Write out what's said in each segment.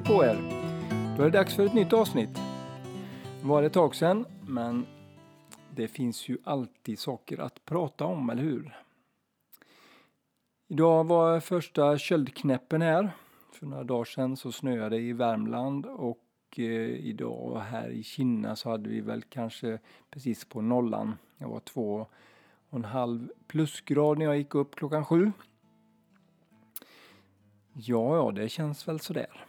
Hej på er! Då är det dags för ett nytt avsnitt. Det var ett tag sedan, men det finns ju alltid saker att prata om, eller hur? Idag var första köldknäppen här. För några dagar sedan så snöade det i Värmland och eh, idag här i Kina så hade vi väl kanske precis på nollan. Det var två och en halv plusgrad när jag gick upp klockan sju. Ja, ja, det känns väl sådär.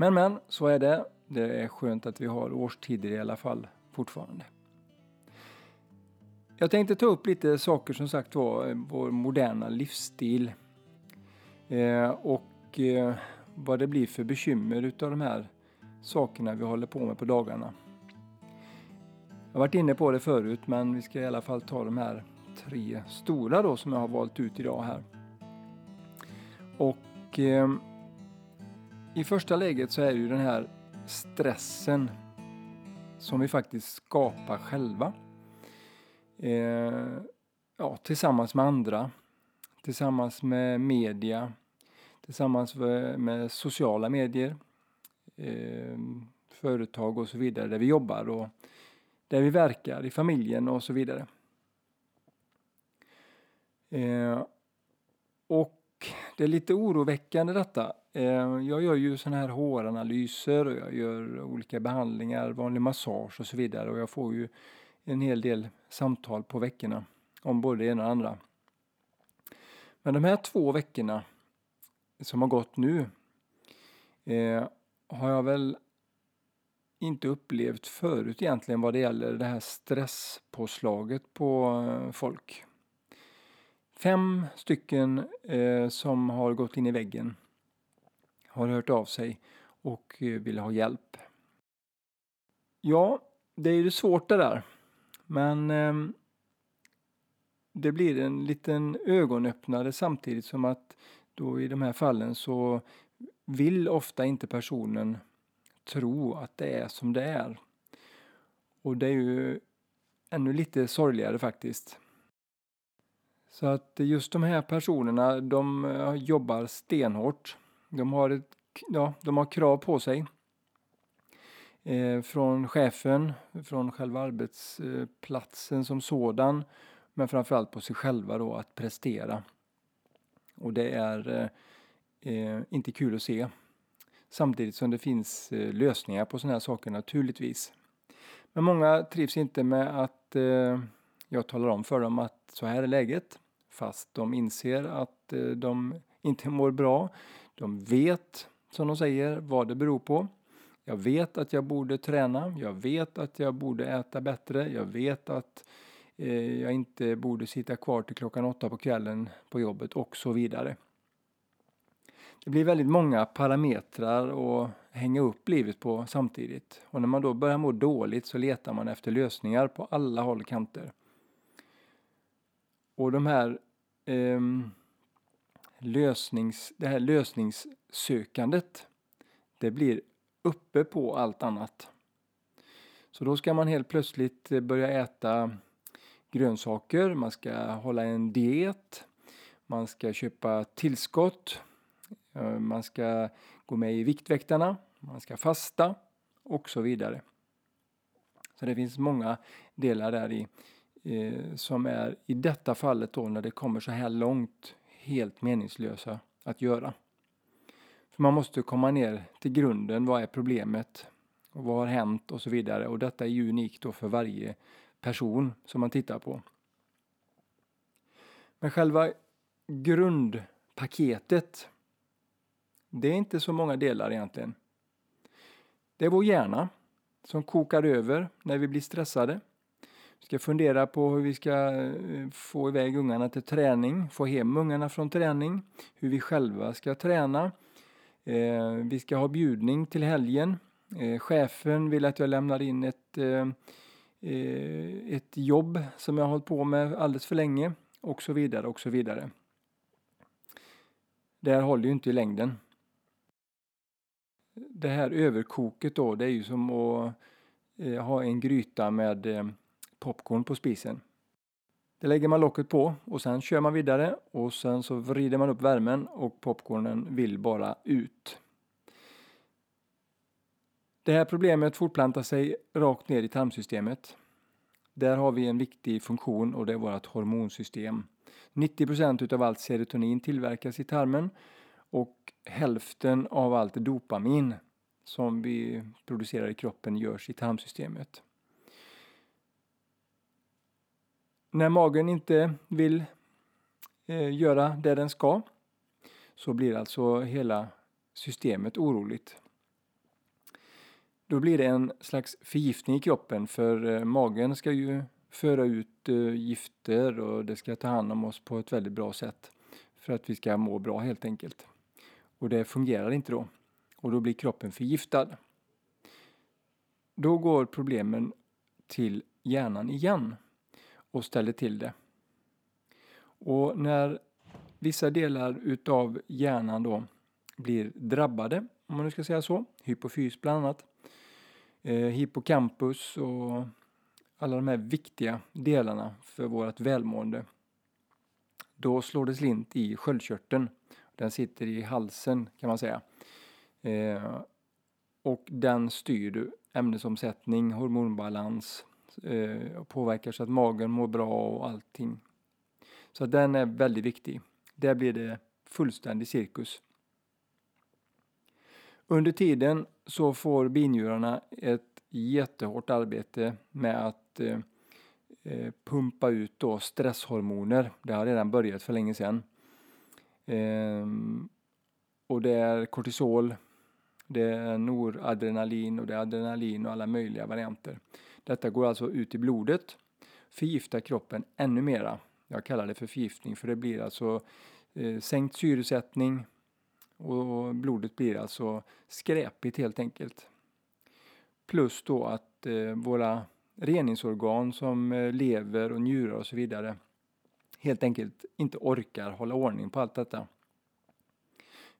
Men, men, så är det. Det är skönt att vi har årstider i alla fall fortfarande. Jag tänkte ta upp lite saker som sagt var, vår moderna livsstil. Eh, och eh, vad det blir för bekymmer utav de här sakerna vi håller på med på dagarna. Jag har varit inne på det förut men vi ska i alla fall ta de här tre stora då som jag har valt ut idag här. Och eh, i första läget så är det ju den här stressen som vi faktiskt skapar själva. Eh, ja, tillsammans med andra, tillsammans med media, tillsammans med sociala medier, eh, företag och så vidare där vi jobbar och där vi verkar, i familjen och så vidare. Eh, och det är lite oroväckande detta. Ehm, jag gör ju sådana här håranalyser och jag gör olika behandlingar, vanlig massage och så vidare och jag får ju en hel del samtal på veckorna om både det ena och det andra. Men de här två veckorna som har gått nu eh, har jag väl inte upplevt förut egentligen vad det gäller det här stresspåslaget på eh, folk. Fem stycken eh, som har gått in i väggen har hört av sig och eh, vill ha hjälp. Ja, det är ju svårt det där. Men eh, det blir en liten ögonöppnare samtidigt som att då i de här fallen så vill ofta inte personen tro att det är som det är. Och det är ju ännu lite sorgligare faktiskt. Så att just de här personerna, de eh, jobbar stenhårt. De har, ett, ja, de har krav på sig. Eh, från chefen, från själva arbetsplatsen som sådan. Men framförallt på sig själva då att prestera. Och det är eh, eh inte kul att se. Samtidigt som det finns eh, lösningar på sådana här saker naturligtvis. Men många trivs inte med att eh, jag talar om för dem att så här är läget. Fast de inser att eh, de inte mår bra. De vet, som de säger, vad det beror på. Jag vet att jag borde träna. Jag vet att jag borde äta bättre. Jag vet att eh, jag inte borde sitta kvar till klockan åtta på kvällen på jobbet och så vidare. Det blir väldigt många parametrar att hänga upp livet på samtidigt. Och när man då börjar må dåligt så letar man efter lösningar på alla håll och kanter. Och de här eh, lösnings, det här lösningssökandet, det blir uppe på allt annat. Så då ska man helt plötsligt börja äta grönsaker, man ska hålla en diet, man ska köpa tillskott, eh, man ska gå med i Viktväktarna, man ska fasta och så vidare. Så det finns många delar där i eh, som är i detta fallet då när det kommer så här långt helt meningslösa att göra. För man måste komma ner till grunden. Vad är problemet? Och vad har hänt? Och så vidare. Och detta är ju unikt då för varje person som man tittar på. Men själva grundpaketet, det är inte så många delar egentligen. Det är vår hjärna som kokar över när vi blir stressade. Vi ska fundera på hur vi ska eh, få iväg ungarna till träning, få hem ungarna från träning, hur vi själva ska träna. Eh, vi ska ha bjudning till helgen. Eh, chefen vill att jag lämnar in ett, ett jobb som jag har hållit på med alldeles för länge och så vidare och så vidare. Det här håller ju inte i längden. Det här överkoket då, det är ju som att ha en gryta med popcorn på spisen. Det lägger man locket på och sen kör man vidare och sen så vrider man upp värmen och popcornen vill bara ut. Det här problemet fortplantar sig rakt ner i tarmsystemet. Där har vi en viktig funktion och det är vårt hormonsystem. 90% utav allt serotonin tillverkas i tarmen och hälften av allt dopamin som vi producerar i kroppen görs i tarmsystemet. När magen inte vill eh, göra det den ska så blir alltså hela systemet oroligt. Då blir det en slags förgiftning i kroppen för eh, magen ska ju föra ut eh, gifter och det ska ta hand om oss på ett väldigt bra sätt för att vi ska må bra helt enkelt. Och det fungerar inte då och då blir kroppen förgiftad. Då går problemen till hjärnan igen och ställer till det. Och när vissa delar utav hjärnan då blir drabbade, om man nu ska säga så, hypofys bland annat, eh, hippocampus och alla de här viktiga delarna för vårt välmående. Då slår det slint i sköldkörteln. Den sitter i halsen kan man säga. Eh, och den styr ämnesomsättning, hormonbalans, eh, påverkar så att magen mår bra och allting. Så den är väldigt viktig. Där blir det fullständig cirkus. Under tiden så får binjurarna ett jättehårt arbete med att eh, eh pumpa ut då stresshormoner. Det har redan börjat för länge sedan. Eh, och det är kortisol, det är noradrenalin och det är adrenalin och alla möjliga varianter. Detta går alltså ut i blodet, förgiftar kroppen ännu mera. Jag kallar det för förgiftning för det blir alltså eh, sänkt syresättning och blodet blir alltså skräpigt helt enkelt. Plus då att eh, våra reningsorgan som eh, lever och njurar och så vidare helt enkelt inte orkar hålla ordning på allt detta.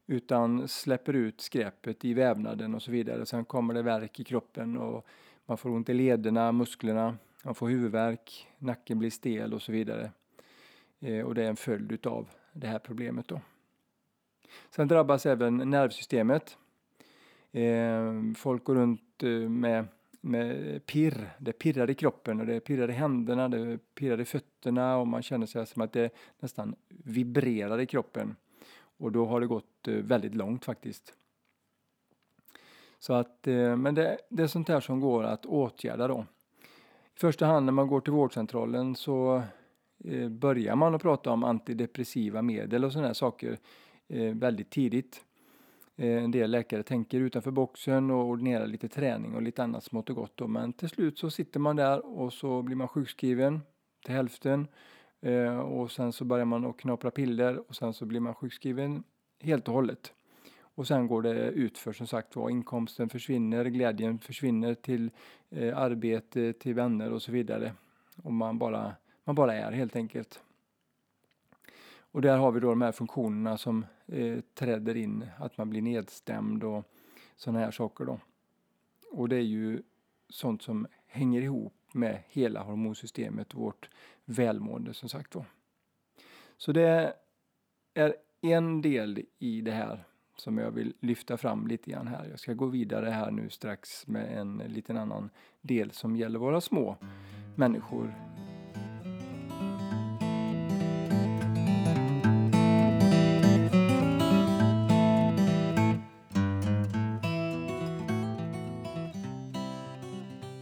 Utan släpper ut skräpet i vävnaden och så vidare. Sen kommer det värk i kroppen och man får ont i lederna, musklerna, man får huvudvärk, nacken blir stel och så vidare. Eh, och det är en följd utav det här problemet då. Sen drabbas även nervsystemet. Eh, folk går runt eh, med, med pirr. Det pirrar i kroppen och det pirrar i händerna, det pirrar i fötterna och man känner sig som att det nästan vibrerar i kroppen. Och då har det gått väldigt långt faktiskt. Så att, eh, men det, det är sånt här som går att åtgärda då. I första hand när man går till vårdcentralen så eh, börjar man att prata om antidepressiva medel och sådana saker eh, väldigt tidigt. En del läkare tänker utanför boxen och ordinerar lite träning och lite annat smått och gott. Då. Men till slut så sitter man där och så blir man sjukskriven till hälften och sen så börjar man att knapra piller och sen så blir man sjukskriven helt och hållet. Och sen går det utför som sagt var. Inkomsten försvinner, glädjen försvinner till eh, arbete, till vänner och så vidare. Och man bara man bara är helt enkelt. Och där har vi då de här funktionerna som eh, träder in, att man blir nedstämd och sådana här saker då. Och det är ju sånt som hänger ihop med hela hormonsystemet och vårt välmående som sagt var. Så det är en del i det här som jag vill lyfta fram lite grann här. Jag ska gå vidare här nu strax med en liten annan del som gäller våra små människor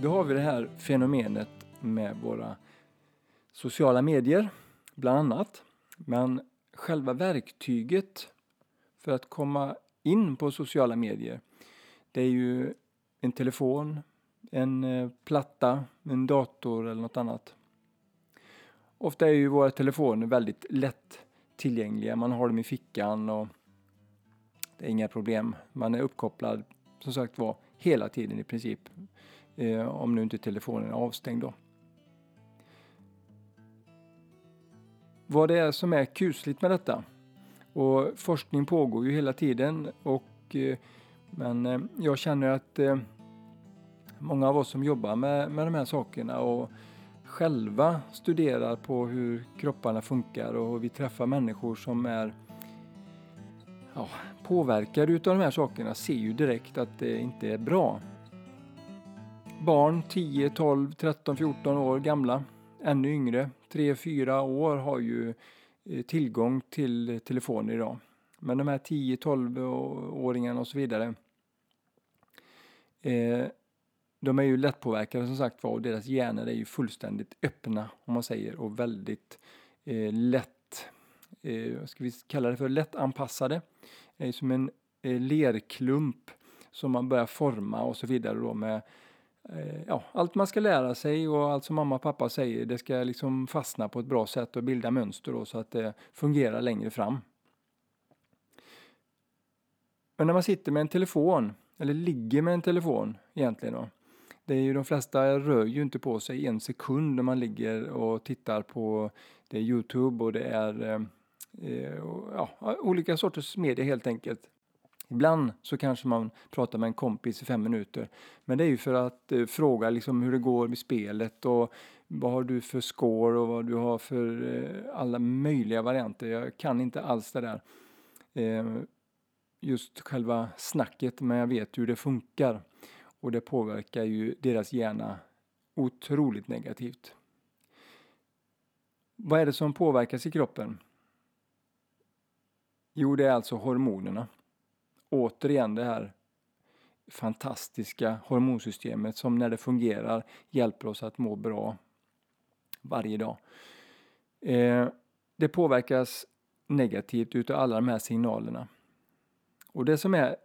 Då har vi det här fenomenet med våra sociala medier, bland annat. Men själva verktyget för att komma in på sociala medier, det är ju en telefon, en eh, platta, en dator eller något annat. Ofta är ju våra telefoner väldigt lätt tillgängliga. Man har dem i fickan och det är inga problem. Man är uppkopplad, som sagt var, hela tiden i princip. Eh, om nu inte telefonen är avstängd då. Vad det är som är kusligt med detta. Och forskning pågår ju hela tiden och eh, men eh, jag känner att eh, många av oss som jobbar med, med de här sakerna och själva studerar på hur kropparna funkar och vi träffar människor som är ja, påverkade utav de här sakerna ser ju direkt att det inte är bra. barn 10, 12, 13, 14 år gamla, ännu yngre, 3-4 år har ju eh, Eh, tillgång till telefoner idag. Men de här 10-12-åringarna och så vidare, eh, de är ju lättpåverkade som sagt var och deras hjärnor är ju fullständigt öppna om man säger och väldigt eh, lätt, eh, vad ska vi kalla det för, lättanpassade. Det är som en eh, lerklump som man börjar forma och så vidare då med Eh, ja, allt man ska lära sig och allt som mamma och pappa säger, det ska liksom fastna på ett bra sätt och bilda mönster då, så att det fungerar längre fram. Men när man sitter med en telefon, eller ligger med en telefon egentligen då, det är ju de flesta rör ju inte på sig en sekund när man ligger och tittar på det är Youtube och det är eh, eh och, ja, olika sorters media helt enkelt. Ibland så kanske man pratar med en kompis i fem minuter. Men det är ju för att eh, fråga liksom hur det går med spelet och vad har du för score och vad du har för eh, alla möjliga varianter. Jag kan inte alls det där. Eh, just själva snacket, men jag vet hur det funkar. Och det påverkar ju deras hjärna otroligt negativt. Vad är det som påverkas i kroppen? Jo, det är alltså hormonerna återigen det här fantastiska hormonsystemet som när det fungerar hjälper oss att må bra varje dag. Eh, det påverkas negativt utav alla de här signalerna. Och det som är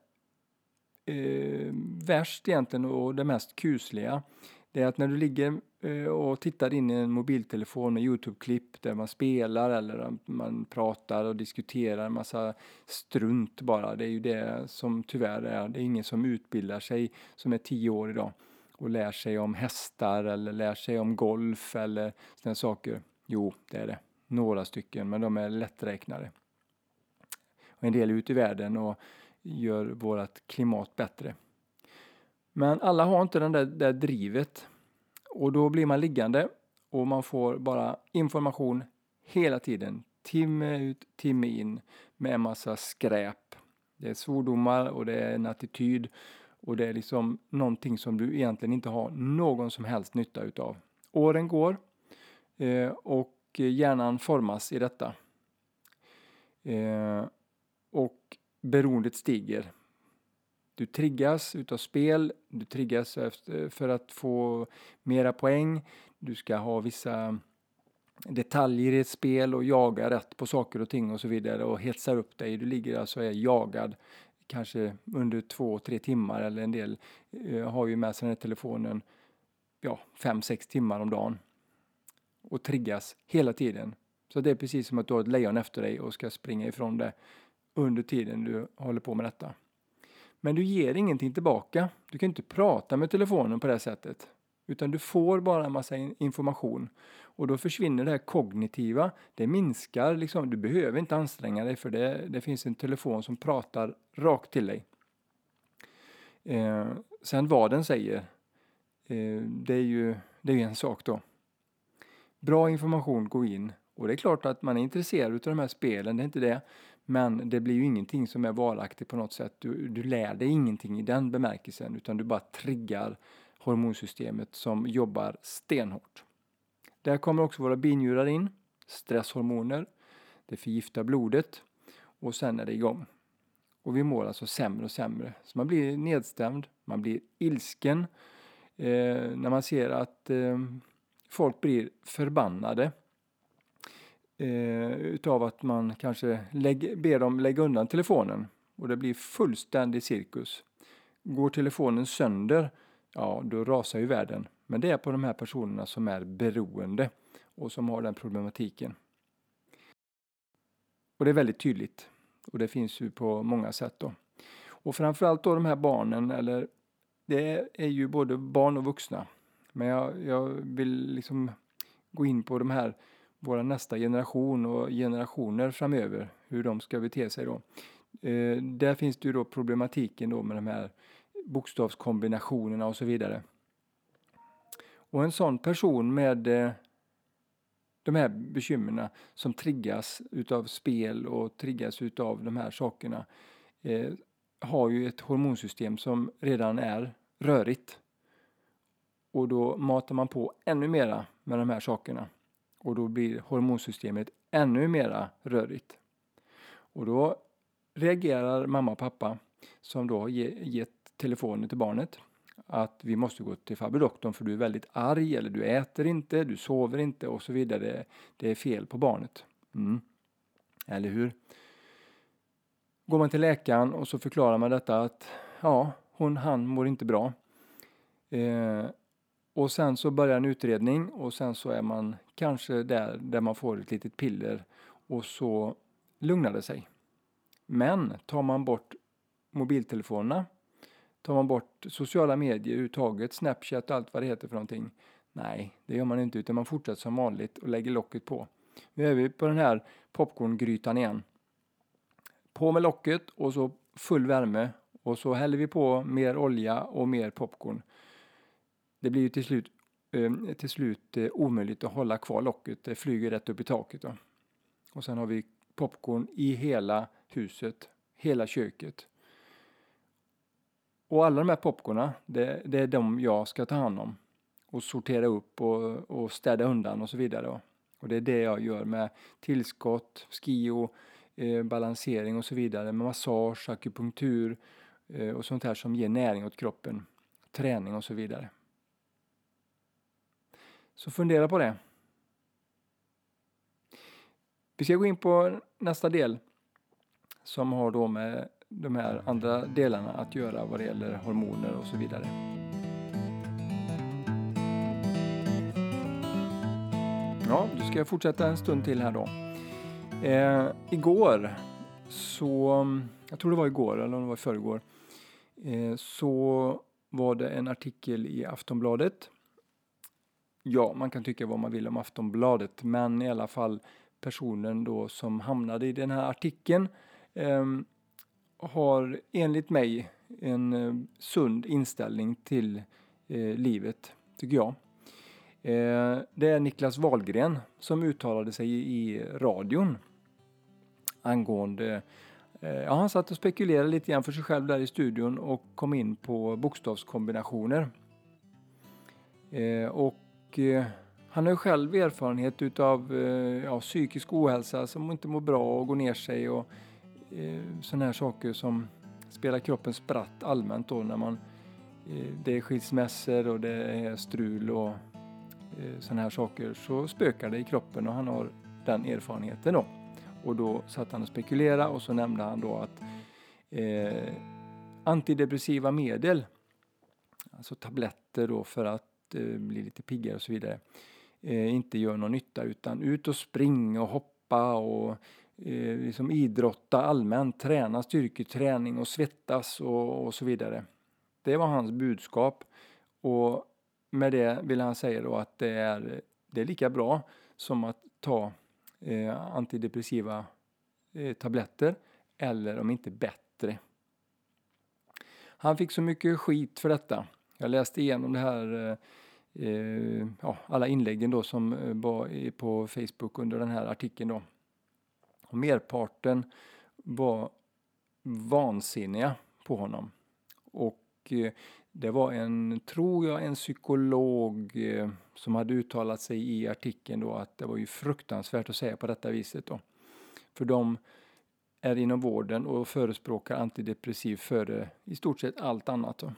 eh, värst egentligen och det mest kusliga det är att när du ligger eh, och tittar in i en mobiltelefon med Youtube-klipp där man spelar eller man pratar och diskuterar en massa strunt bara. Det är ju det som tyvärr är. Det är ingen som utbildar sig som är tio år idag och lär sig om hästar eller lär sig om golf eller sådana saker. Jo, det är det. Några stycken, men de är lätträknade. Och en del är ute i världen och gör vårt klimat bättre. Men alla har inte den där, där drivet. Och då blir man liggande och man får bara information hela tiden. Timme ut, timme in med en massa skräp. Det är svordomar och det är en attityd och det är liksom någonting som du egentligen inte har någon som helst nytta utav. Åren går eh, och hjärnan formas i detta. Eh, och beroendet stiger. Du triggas utav spel, du triggas för att få mera poäng, du ska ha vissa detaljer i ett spel och jaga rätt på saker och ting och så vidare och hetsar upp dig. Du ligger alltså och är jagad kanske under två, tre timmar eller en del eh, har ju med sig den här telefonen ja, fem, sex timmar om dagen och triggas hela tiden. Så det är precis som att du har ett lejon efter dig och ska springa ifrån det under tiden du håller på med detta. Men du ger ingenting tillbaka. Du kan inte prata med telefonen på det sättet. Utan du får bara en massa information. Och då försvinner det här kognitiva. Det minskar liksom. Du behöver inte anstränga dig för det, det finns en telefon som pratar rakt till dig. Eh, sen vad den säger, eh, det är ju det är en sak då. Bra information går in och det är klart att man är intresserad av de här spelen, det är inte det. Men det blir ju ingenting som är varaktigt på något sätt. Du, du lär dig ingenting i den bemärkelsen utan du bara triggar hormonsystemet som jobbar stenhårt. Där kommer också våra binjurar in, stresshormoner, det förgiftar blodet och sen är det igång. Och vi mår alltså sämre och sämre. Så man blir nedstämd, man blir ilsken eh, när man ser att eh, folk blir förbannade eh, utav att man kanske lägg, ber dem lägga undan telefonen och det blir fullständig cirkus. Går telefonen sönder, ja då rasar ju världen. Men det är på de här personerna som är beroende och som har den problematiken. Och det är väldigt tydligt och det finns ju på många sätt då. Och framförallt då de här barnen, eller det är ju både barn och vuxna. Men jag, jag vill liksom gå in på de här vår nästa generation och generationer framöver, hur de ska bete sig då. Eh, där finns det ju då problematiken då med de här bokstavskombinationerna och så vidare. Och en sån person med eh, de här bekymren som triggas utav spel och triggas utav de här sakerna eh, har ju ett hormonsystem som redan är rörigt. Och då matar man på ännu mera med de här sakerna. Och då blir hormonsystemet ännu mera rörigt. Och då reagerar mamma och pappa som då har gett telefonen till barnet att vi måste gå till farbror doktorn för du är väldigt arg eller du äter inte, du sover inte och så vidare. Det är fel på barnet. Mm. Eller hur? Går man till läkaren och så förklarar man detta att ja, hon, han mår inte bra. Eh, och sen så börjar en utredning och sen så är man kanske där, där man får ett litet piller och så lugnar det sig. Men tar man bort mobiltelefonerna, tar man bort sociala medier överhuvudtaget, Snapchat och allt vad det heter för någonting. Nej, det gör man inte utan man fortsätter som vanligt och lägger locket på. Nu är vi på den här popcorngrytan igen. På med locket och så full värme och så häller vi på mer olja och mer popcorn. Det blir ju till slut, eh, till slut eh, omöjligt att hålla kvar locket, det flyger rätt upp i taket. Då. Och sen har vi popcorn i hela huset, hela köket. Och alla de här popcorna, det, det, är de jag ska ta hand om och sortera upp och, och städa undan och så vidare. Och det är det jag gör med tillskott, skio, eh, balansering och så vidare, med massage, akupunktur eh, och sånt här som ger näring åt kroppen, träning och så vidare. Så fundera på det. Vi ska gå in på nästa del som har då med de här andra delarna att göra vad det gäller hormoner och så vidare. Ja, då ska jag fortsätta en stund till här då. Eh, igår så, jag tror det var igår eller om det var i förrgår, eh, så var det en artikel i Aftonbladet. Ja, man kan tycka vad man vill om Aftonbladet, men i alla fall personen då som hamnade i den här artikeln eh, har enligt mig en eh, sund inställning till eh, livet, tycker jag. Eh, det är Niklas Wahlgren som uttalade sig i radion angående eh, Ja, han satt och spekulerade lite grann för sig själv där i studion och kom in på bokstavskombinationer. Eh, och Eh, han har ju själv erfarenhet utav eh, ja, psykisk ohälsa som inte mår bra och går ner sig och eh, sådana här saker som spelar kroppen spratt allmänt då när man eh, det är skilsmässor och det är strul och eh, sådana här saker så spökar det i kroppen och han har den erfarenheten då. Och då satt han och spekulerade och så nämnde han då att eh, antidepressiva medel, alltså tabletter då för att blir eh, bli lite piggare och så vidare, eh, inte gör någon nytta utan ut och springa och hoppa och eh, liksom idrotta allmänt, träna styrketräning och svettas och, och så vidare. Det var hans budskap och med det vill han säga då att det är, det är lika bra som att ta eh, antidepressiva eh, tabletter eller om inte bättre. Han fick så mycket skit för detta. Jag läste igenom det här, eh, eh, ja, alla inläggen då som eh, var på Facebook under den här artikeln då. Och merparten var vansinniga på honom. Och eh, det var en, tror jag, en psykolog eh, som hade uttalat sig i artikeln då att det var ju fruktansvärt att säga på detta viset då. För de är inom vården och förespråkar antidepressiv före i stort sett allt annat. Då.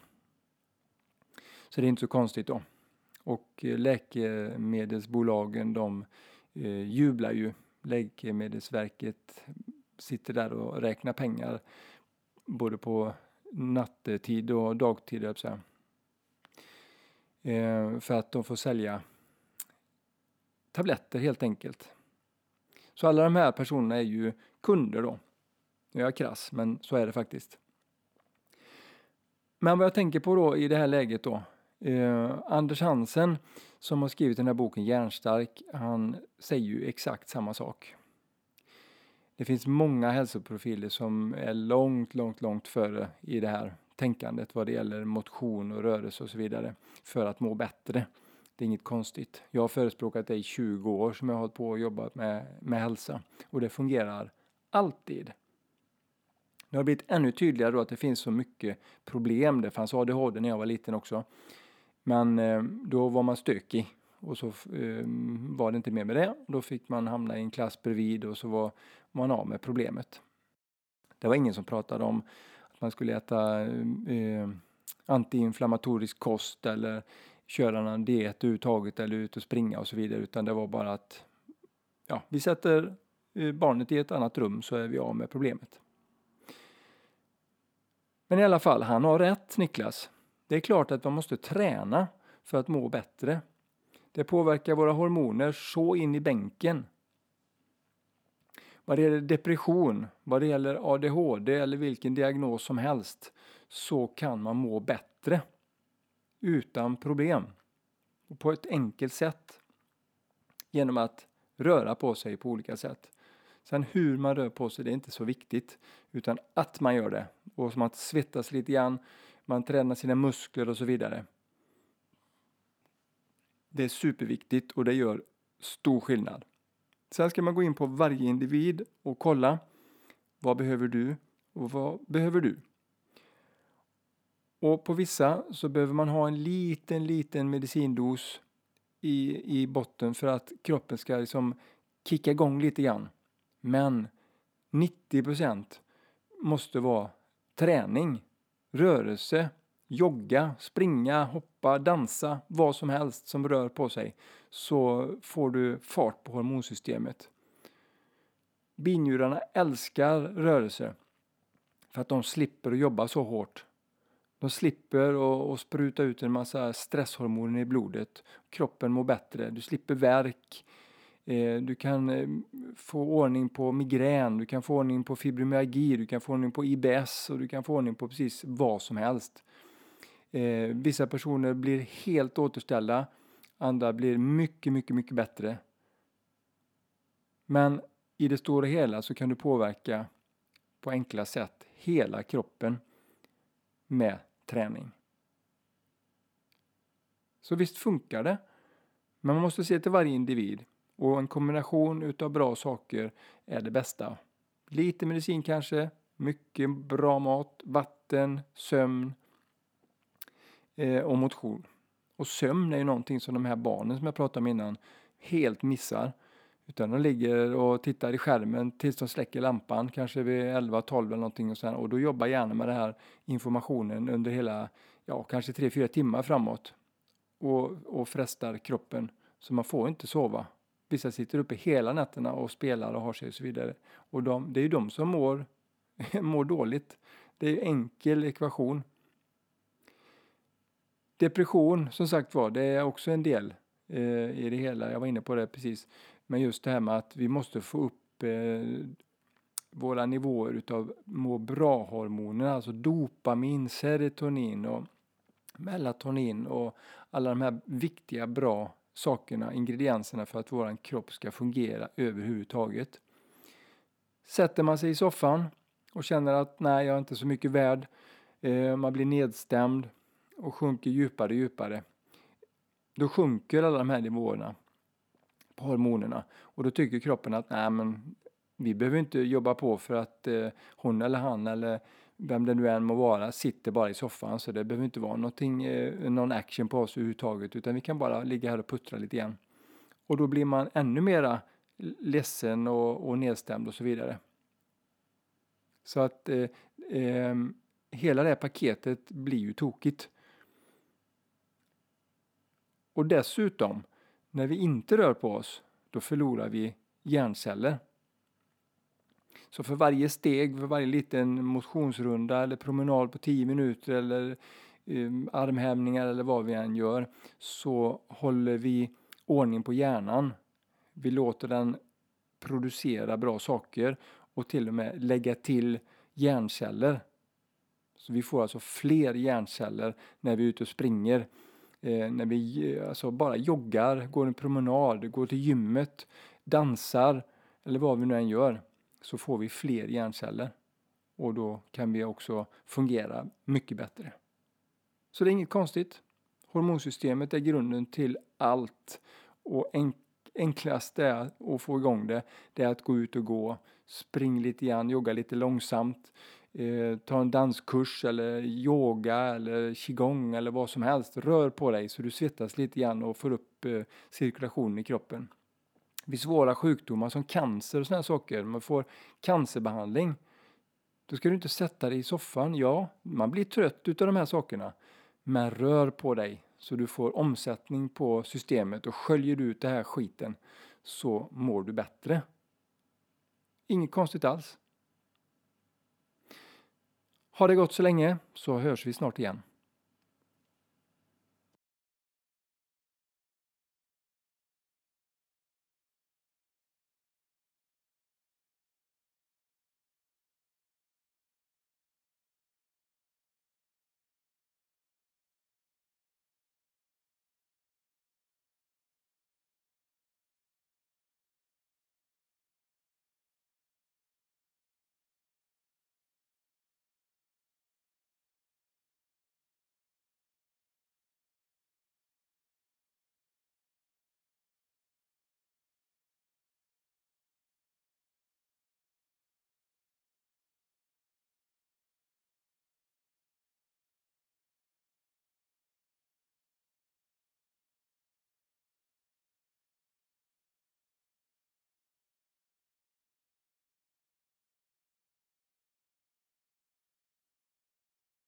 Så det är inte så konstigt då. Och eh, läkemedelsbolagen de eh, jublar ju Läkemedelsverket sitter där och räknar pengar både på nattetid och dagtid, jag säga. Eh, för att de får sälja tabletter helt enkelt. Så alla de här personerna är ju kunder då. Nu är jag krass, men så är det faktiskt. Men vad jag tänker på då i det här läget då. Eh, Anders Hansen som har skrivit den här boken Järnstark, han säger ju exakt samma sak. Det finns många hälsoprofiler som är långt, långt, långt före i det här tänkandet vad det gäller motion och rörelse och så vidare för att må bättre. Det är inget konstigt. Jag har förespråkat det i 20 år som jag har hållit på och jobbat med, med hälsa och det fungerar alltid. Det har blivit ännu tydligare då att det finns så mycket problem. Det fanns ADHD när jag var liten också. Men eh, då var man stökig och så eh, var det inte mer med det. Då fick man hamna i en klass bredvid och så var man av med problemet. Det var ingen som pratade om att man skulle äta eh, eh antiinflammatorisk kost eller köra någon diet överhuvudtaget eller ut och springa och så vidare utan det var bara att ja, vi sätter eh, barnet i ett annat rum så är vi av med problemet. Men i alla fall, han har rätt Niklas. Det är klart att man måste träna för att må bättre. Det påverkar våra hormoner så in i bänken. Vad det gäller depression, vad det gäller ADHD eller vilken diagnos som helst så kan man må bättre utan problem och på ett enkelt sätt genom att röra på sig på olika sätt. Sen hur man rör på sig det är inte så viktigt utan att man gör det och som att svettas lite grann, man tränar sina muskler och så vidare. Det är superviktigt och det gör stor skillnad. Sen ska man gå in på varje individ och kolla vad behöver du och vad behöver du? Och på vissa så behöver man ha en liten, liten medicindos i, i botten för att kroppen ska liksom kicka igång lite grann. Men 90% måste vara träning, rörelse, jogga, springa, hoppa, dansa, vad som helst som rör på sig så får du fart på hormonsystemet. Binjurarna älskar rörelse för att de slipper att jobba så hårt. De slipper att spruta ut en massa stresshormoner i blodet. Kroppen mår bättre, du slipper värk. Eh, du kan eh, få ordning på migrän, du kan få ordning på fibromyalgi, du kan få ordning på IBS och du kan få ordning på precis vad som helst. Eh, vissa personer blir helt återställda, andra blir mycket, mycket, mycket bättre. Men i det stora hela så kan du påverka på enkla sätt hela kroppen med träning. Så visst funkar det, men man måste se till varje individ och en kombination utav bra saker är det bästa. Lite medicin kanske, mycket bra mat, vatten, sömn eh, och motion. Och sömn är ju någonting som de här barnen som jag pratade om innan helt missar. Utan de ligger och tittar i skärmen tills de släcker lampan, kanske vid 11-12 eller någonting och, sen, och då jobbar hjärnan med den här informationen under hela, ja kanske 3-4 timmar framåt. Och, och frestar kroppen. Så man får inte sova. Vissa sitter uppe hela nätterna och spelar och har sig och så vidare. Och de, det är ju de som mår, mår dåligt. Det är en enkel ekvation. Depression, som sagt var, det är också en del eh, i det hela. Jag var inne på det precis. Men just det här med att vi måste få upp eh, våra nivåer utav må bra-hormoner, alltså dopamin, serotonin och melatonin och alla de här viktiga bra sakerna, ingredienserna för att vår kropp ska fungera överhuvudtaget. Sätter man sig i soffan och känner att nej, jag är inte så mycket värd, eh, man blir nedstämd och sjunker djupare och djupare. Då sjunker alla de här nivåerna på hormonerna och då tycker kroppen att nej men vi behöver inte jobba på för att eh, hon eller han eller vem det nu än må vara sitter bara i soffan så det behöver inte vara någonting, eh, någon action på oss överhuvudtaget utan vi kan bara ligga här och puttra lite grann. Och då blir man ännu mera ledsen och, och nedstämd och så vidare. Så att eh, eh, hela det här paketet blir ju tokigt. Och dessutom, när vi inte rör på oss, då förlorar vi hjärnceller. Så för varje steg, för varje liten motionsrunda eller promenad på 10 minuter eller um, armhävningar eller vad vi än gör så håller vi ordning på hjärnan. Vi låter den producera bra saker och till och med lägga till hjärnceller. Så vi får alltså fler hjärnceller när vi är ute och springer. Eh, när vi eh, alltså bara joggar, går en promenad, går till gymmet, dansar eller vad vi nu än gör så får vi fler hjärnceller och då kan vi också fungera mycket bättre. Så det är inget konstigt. Hormonsystemet är grunden till allt och enklast är att få igång det, det är att gå ut och gå, spring lite grann, jogga lite långsamt, eh, ta en danskurs eller yoga eller qigong eller vad som helst. Rör på dig så du svettas lite grann och får upp eh, cirkulationen i kroppen. Vid svåra sjukdomar som cancer och sådana saker, man får cancerbehandling. Då ska du inte sätta dig i soffan. Ja, man blir trött utav de här sakerna. Men rör på dig så du får omsättning på systemet och sköljer du ut den här skiten så mår du bättre. Inget konstigt alls. Ha det gott så länge så hörs vi snart igen.